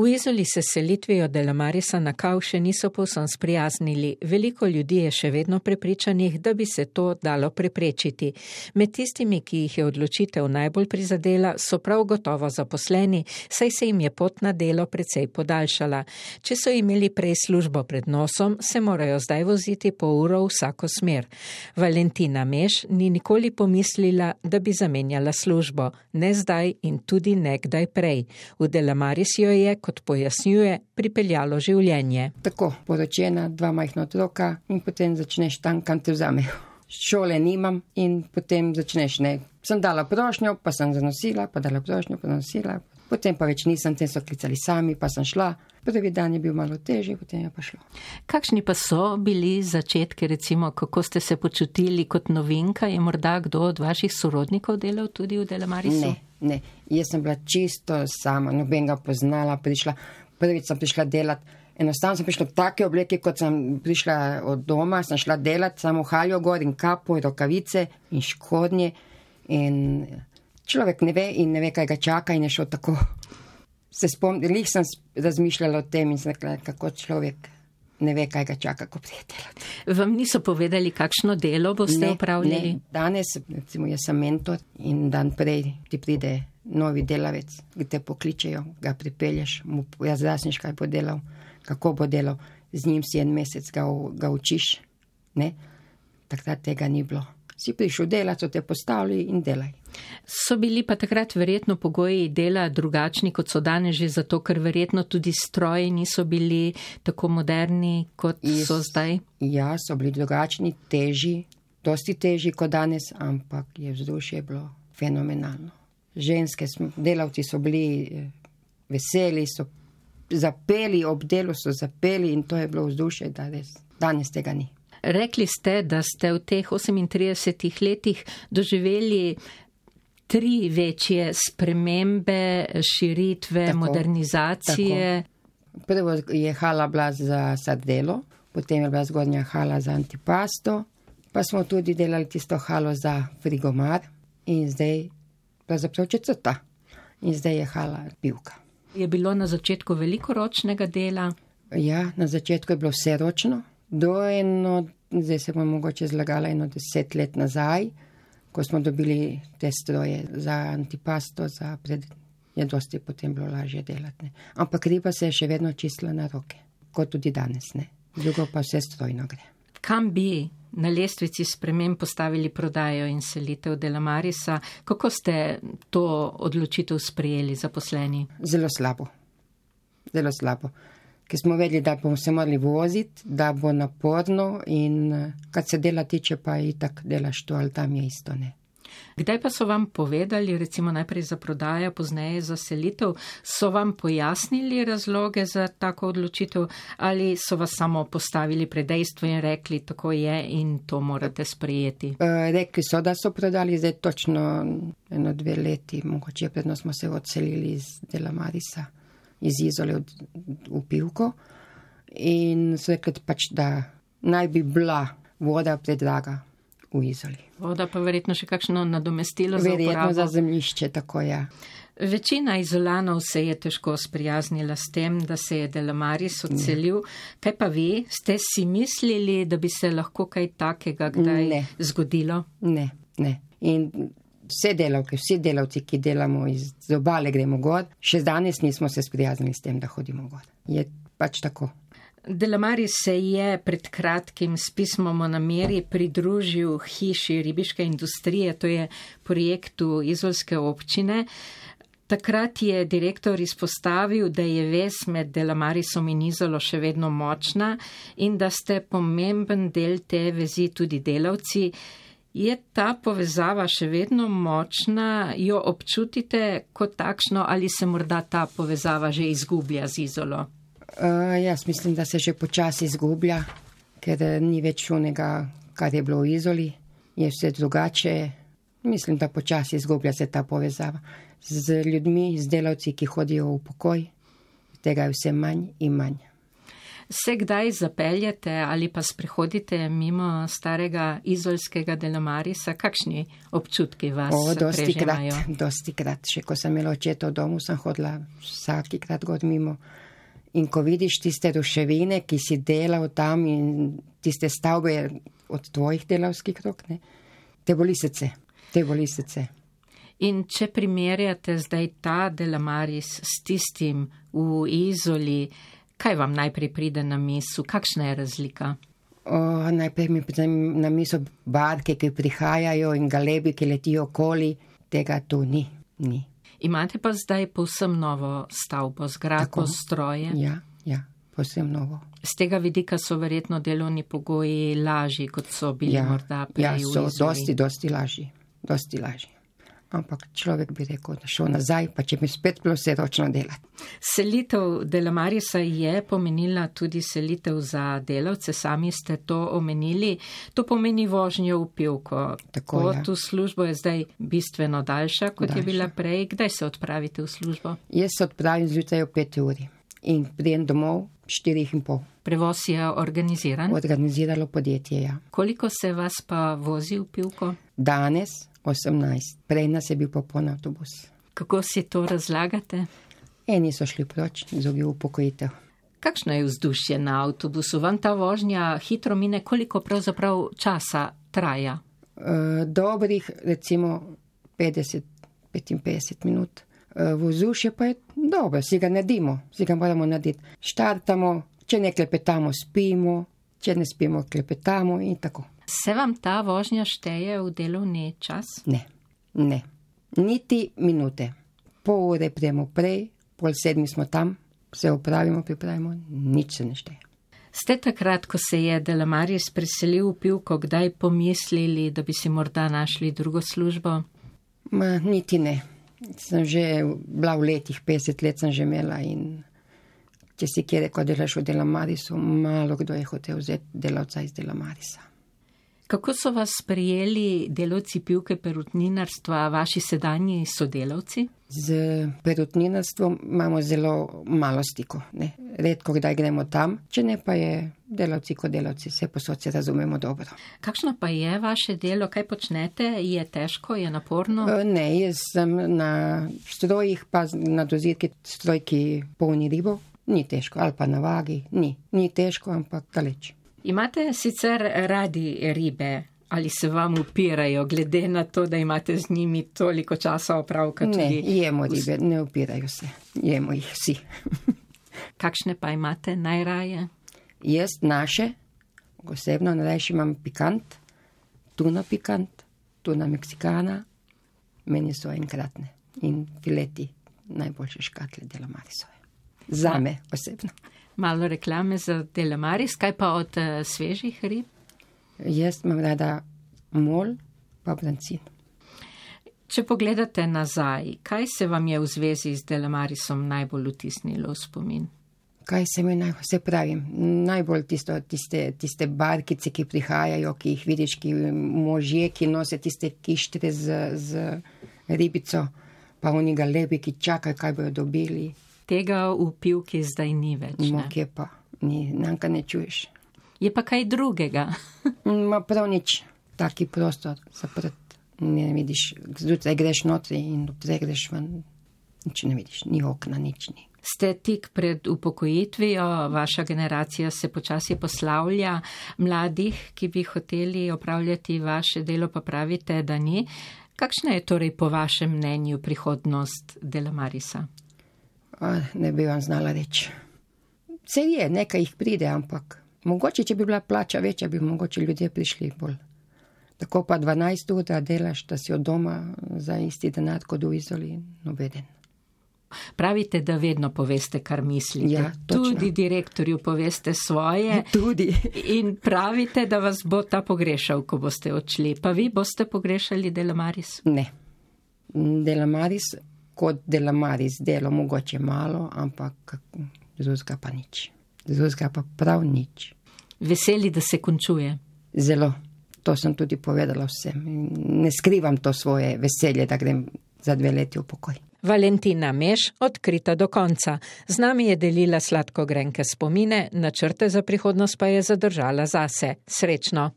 V Izoli se selitvijo Delamarisa na Kav še niso povsem sprijaznili. Veliko ljudi je še vedno prepričanih, da bi se to dalo preprečiti. Med tistimi, ki jih je odločitev najbolj prizadela, so prav gotovo zaposleni, saj se jim je pot na delo precej podaljšala. Če so imeli prej službo pred nosom, se morajo zdaj voziti po uro v vsako smer. Valentina Meš ni nikoli pomislila, da bi zamenjala službo, ne zdaj in tudi nekdaj prej. V Delamaris jo je, kot pojasnjuje, pripeljalo življenje. Tako, poročena, dva majhna otroka in potem začneš tam, kam te vzamejo. Šole nimam in potem začneš ne. Sem dala prošnjo, pa sem zanosila, pa dala prošnjo, pa zanosila. Potem pa več nisem, tem so klicali sami, pa sem šla. Prvi dan je bil malo težji, potem je pa šlo. Kakšni pa so bili začetki, recimo, kako ste se počutili kot novinka? Je morda kdo od vaših sorodnikov delal tudi v Delamarisu? Ne, ne. Jaz sem bila čisto sama, noben ga poznala, prišla. Prvič sem prišla delati. Enostavno sem prišla v take obleke, kot sem prišla od doma, sem šla delati, samo haljo gor in kapo, rokavice in škodnje. In človek ne ve in ne ve, kaj ga čaka in je šel tako. Se spomnim, jih sem razmišljala o tem in sem rekla, kako človek ne ve, kaj ga čaka, ko pride delati. Vam niso povedali, kakšno delo boste Ne, upravljali? Ne. Danes, recimo, jaz sem mentor in dan prej ti pride novi delavec, ki te pokličejo, ga pripelješ, mu razjasniš, kaj bo delal, kako bo delal, z njim si en mesec ga, ga učiš. Ne? Takrat tega ni bilo. Si prišel delati, so te postavili in delaj. So bili pa takrat verjetno pogoji dela drugačni, kot so danes, že zato, ker verjetno tudi stroji niso bili tako moderni, kot Jaz- so zdaj. Ja, so bili drugačni, težji, dosti težji kot danes, ampak je vzdušje bilo fenomenalno. Ženske, smo, delavci so bili eh, veseli, so zapeli ob delu, so zapeli in to je bilo vzdušje, da res danes tega ni. Rekli ste, da ste v teh 38 letih doživeli tri večje spremembe, širitve, Tako, modernizacije. Prvo je hala bila za sardelo, potem je bila zgodnja hala za antipasto, pa smo tudi delali tisto halo za frigomar in zdaj pravzaprav četrta. In zdaj je hala pivka. Je bilo na začetku veliko ročnega dela. Ja, na začetku je bilo vse ročno, do eno, zdaj se bom mogoče zlagala eno deset let nazaj, ko smo dobili te stroje za antipasto, za pred, je dosti potem bilo lažje delati. Ne. Ampak riba se je še vedno čistila na roke, kot tudi danes, ne. Drugo pa vse strojno gre. Kam bi na lestvici sprememb postavili prodajo in selitev Delamarisa? Kako ste to odločitev sprejeli zaposleni? Zelo slabo. Zelo slabo. Ker smo vedeli, da bomo se morali voziti, da bo naporno in eh, kar se dela tiče, pa itak delaš to ali tam je isto, ne. Kdaj pa so vam povedali, recimo najprej za prodajo, pozneje za selitev, so vam pojasnili razloge za tako odločitev ali so vas samo postavili pred dejstvo in rekli, tako je in to morate sprejeti? Uh, rekli so, da so prodali zdaj točno eno dve leti, mogoče predno smo se odselili iz Dela Marisa, iz Izole v, Pivko in so rekli pač, da naj bi bila voda predraga v Izoli. Voda pa verjetno še kakšno nadomestilo za Verjetno za zemljišče, tako ja. Večina izolanov se je težko sprijaznila s tem, da se je Delamaris odselil. Kaj pa vi? Ste si mislili, da bi se lahko kaj takega kdaj Ne. zgodilo? Ne, ne. In vse delavke, vsi delavci, ki delamo iz obale, gremo gor, še danes nismo se sprijaznili s tem, da hodimo gor. Je pač tako. Delamaris se je pred kratkim s pismom o nameri pridružil hiši ribiške industrije, to je projektu izolske občine. Takrat je direktor izpostavil, da je vez med Delamarisom in Izolo še vedno močna in da ste pomemben del te vezi tudi delavci. Je ta povezava še vedno močna, jo občutite kot takšno ali se morda ta povezava že izgublja z Izolo? Uh, jaz mislim, da se že počasi izgublja, ker eh, ni več unega, kar je bilo v izoli, je vse drugače. Mislim, da počasi izgublja se ta povezava z ljudmi, z delavci, ki hodijo v pokoj. Tega je vse manj in manj. Se kdaj zapeljete ali pa sprehodite mimo starega izolskega delamarisa? Kakšni občutki vas O, dosti prežemajo? krat, dosti krat. Še ko sem imela očeta v domu, sem hodila vsakikrat god mimo. In ko vidiš tiste ruševine, ki si delal tam in tiste stavbe od tvojih delavskih rok, ne, te boli srce, te boli srce. In če primerjate zdaj ta delamaris s tistim v izoli, kaj vam najprej pride na misel? Kakšna je razlika? O, najprej mi pride na misel barke, ki prihajajo in galebi, ki letijo okoli, tega tu ni. ni. Imate pa zdaj povsem novo stavbo, zgradbo, stroje. Ja, ja, posebno novo. Z tega vidika so verjetno delovni pogoji lažji, kot so bili Ja, morda prej. ja so dosti, dosti lažji, dosti lažji. Ampak človek bi rekel, da šel nazaj, pa če bi spet bilo vse ročno delati. Selitev Delamarisa je pomenila tudi selitev za delavce, sami ste to omenili. To pomeni vožnjo v pivko. Tako, Pot ja. v službo je zdaj bistveno daljša, kot je Daljša. bila prej. Kdaj se odpravite v službo? Jaz se odpravim zjutraj ob 5 uri in pridem domov 4 in pol. Prevoz je organiziran. Organiziralo podjetje, ja. Koliko se vas pa vozi v pivko? Danes 18, prej nas je bil popoln avtobus. Kako si to razlagate? Eni so šli proč, drugi v pokojitev. Kakšno je vzdušje na avtobusu? Vam ta vožnja hitro mine, koliko pravzaprav časa traja? Uh, dobrih, recimo 50-55 minut. Uh, Vzdušje pa je dobro, si ga naredimo, si ga moramo narediti. Štartamo, če ne klepetamo, spimo, če ne spimo, klepetamo in tako. Se vam ta vožnja šteje v delovni čas? Ne, ne, niti minute. Pol ure prijemo prej, pol sedmi smo tam, vse upravimo, pripravimo, nič se ne šteje. Ste takrat, ko se je Delamaris preselil v pivko, kdaj pomislili, da bi si morda našli drugo službo? Ma, niti ne. Sem že bila v letih, 50 let sem že imela in če si kje rekel, delaš v Delamarisu, malo kdo je hotel vzeti delavca iz Delamarisa. Kako so vas sprejeli delavci pivke perutninarstva, vaši sedanji sodelavci? Z perutninarstvom imamo zelo malo stiko. Ne? Redko kdaj gremo tam, če ne pa je delavci kot delavci, vse posod se razumemo dobro. Kakšno pa je vaše delo, kaj počnete? Je težko, je naporno? E, Ne, jaz sem na strojih, pa na dozirki stroj, ki polni ribo. Ni težko, ali pa na vagi, ni. Ni težko, ampak daleč. Imate sicer radi ribe, ali se vam upirajo, glede na to, da imate z njimi toliko časa opravka? Ne, jemo ribe, ne upirajo se. Jemo jih vsi. Kakšne pa imate najraje? Jaz naše, osebno najrajši imam pikant, tuna pikant, tuna meksikana, meni so enkratne in fileti najboljše škatle dela Marisove. Zame osebno. Malo reklame za Delamaris, kaj pa od uh, svežih rib? Jaz imam rada mol pa brancin. Če pogledate nazaj, kaj se vam je v zvezi z Delamarisom najbolj vtisnilo v spomin? Kaj se mi naj, se pravim, najbolj tisto, tiste, tiste barkice, ki prihajajo, ki jih vidiš, ki možje, ki nose tiste kištre z, z ribico, pa oni galebi, ki čakajo, kaj bojo dobili. Tega v pivki zdaj ni več. Ne? Mok je pa, ni, nanka ne čuješ. Je pa kaj drugega. Ma prav nič, taki prostor zaprt, ne vidiš, zjutraj greš notri in zjutraj greš ven, nič ne vidiš, ni okna, nič ni. Ste tik pred upokojitvijo, vaša generacija se počasi poslavlja, mladih, ki bi hoteli opravljati vaše delo, pa pravite, da ni. Kakšna je torej po vašem mnenju prihodnost Delamarisa? A, ne bi vam znala reči. Se je, nekaj jih pride, ampak mogoče, če bi bila plača večja, bi mogoče ljudje prišli bolj. Tako pa 12 ur, da delaš, da si od doma za isti denar kot v izoli, nobeden. Pravite, da vedno poveste, kar mislite. Ja, točno. Tudi direktorju poveste svoje. Tudi. In pravite, da vas bo ta pogrešal, ko boste odšli. Pa vi boste pogrešali Delamaris? Ne. Delamaris kot Delamaris delo mogoče malo, ampak drugega pa nič. Drugega pa prav nič. Veseli, da se končuje. Zelo. To sem tudi povedala vsem. Ne skrivam to svoje veselje, da grem za dve leti v pokoj. Valentina Meš, odkrita do konca. Z nami je delila sladko grenke spomine, načrte za prihodnost pa je zadržala zase. Srečno!